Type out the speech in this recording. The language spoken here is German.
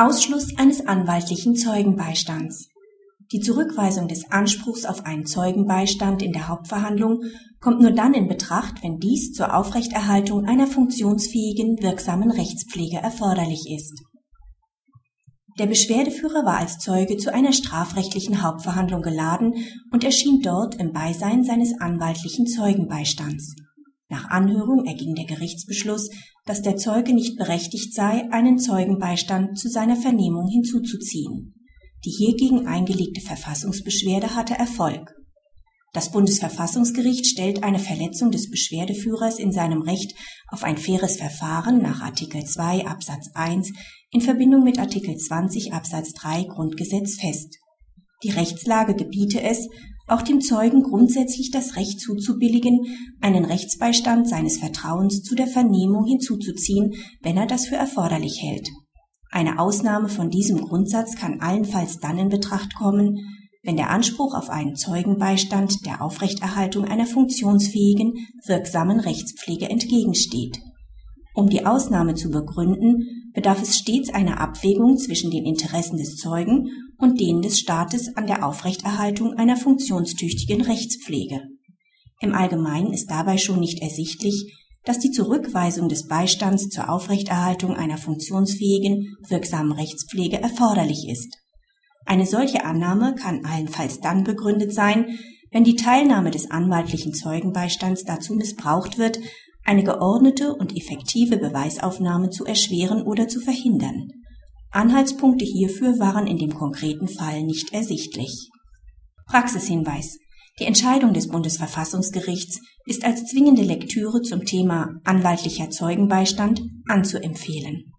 Ausschluss eines anwaltlichen Zeugenbeistands Die Zurückweisung des Anspruchs auf einen Zeugenbeistand in der Hauptverhandlung kommt nur dann in Betracht, wenn dies zur Aufrechterhaltung einer funktionsfähigen, wirksamen Rechtspflege erforderlich ist. Der Beschwerdeführer war als Zeuge zu einer strafrechtlichen Hauptverhandlung geladen und erschien dort im Beisein seines anwaltlichen Zeugenbeistands. Nach Anhörung erging der Gerichtsbeschluss, dass der Zeuge nicht berechtigt sei, einen Zeugenbeistand zu seiner Vernehmung hinzuzuziehen. Die hiergegen eingelegte Verfassungsbeschwerde hatte Erfolg. Das Bundesverfassungsgericht stellt eine Verletzung des Beschwerdeführers in seinem Recht auf ein faires Verfahren nach Artikel 2 Absatz 1 in Verbindung mit Artikel 20 Absatz 3 Grundgesetz fest. Die Rechtslage gebiete es, auch dem Zeugen grundsätzlich das Recht zuzubilligen, einen Rechtsbeistand seines Vertrauens zu der Vernehmung hinzuzuziehen, wenn er das für erforderlich hält. Eine Ausnahme von diesem Grundsatz kann allenfalls dann in Betracht kommen, wenn der Anspruch auf einen Zeugenbeistand der Aufrechterhaltung einer funktionsfähigen, wirksamen Rechtspflege entgegensteht. Um die Ausnahme zu begründen, bedarf es stets einer Abwägung zwischen den Interessen des Zeugen und denen des Staates an der Aufrechterhaltung einer funktionstüchtigen Rechtspflege. Im Allgemeinen ist dabei schon nicht ersichtlich, dass die Zurückweisung des Beistands zur Aufrechterhaltung einer funktionsfähigen, wirksamen Rechtspflege erforderlich ist. Eine solche Annahme kann allenfalls dann begründet sein, wenn die Teilnahme des anwaltlichen Zeugenbeistands dazu missbraucht wird, eine geordnete und effektive Beweisaufnahme zu erschweren oder zu verhindern. Anhaltspunkte hierfür waren in dem konkreten Fall nicht ersichtlich. Praxishinweis Die Entscheidung des Bundesverfassungsgerichts ist als zwingende Lektüre zum Thema anwaltlicher Zeugenbeistand anzuempfehlen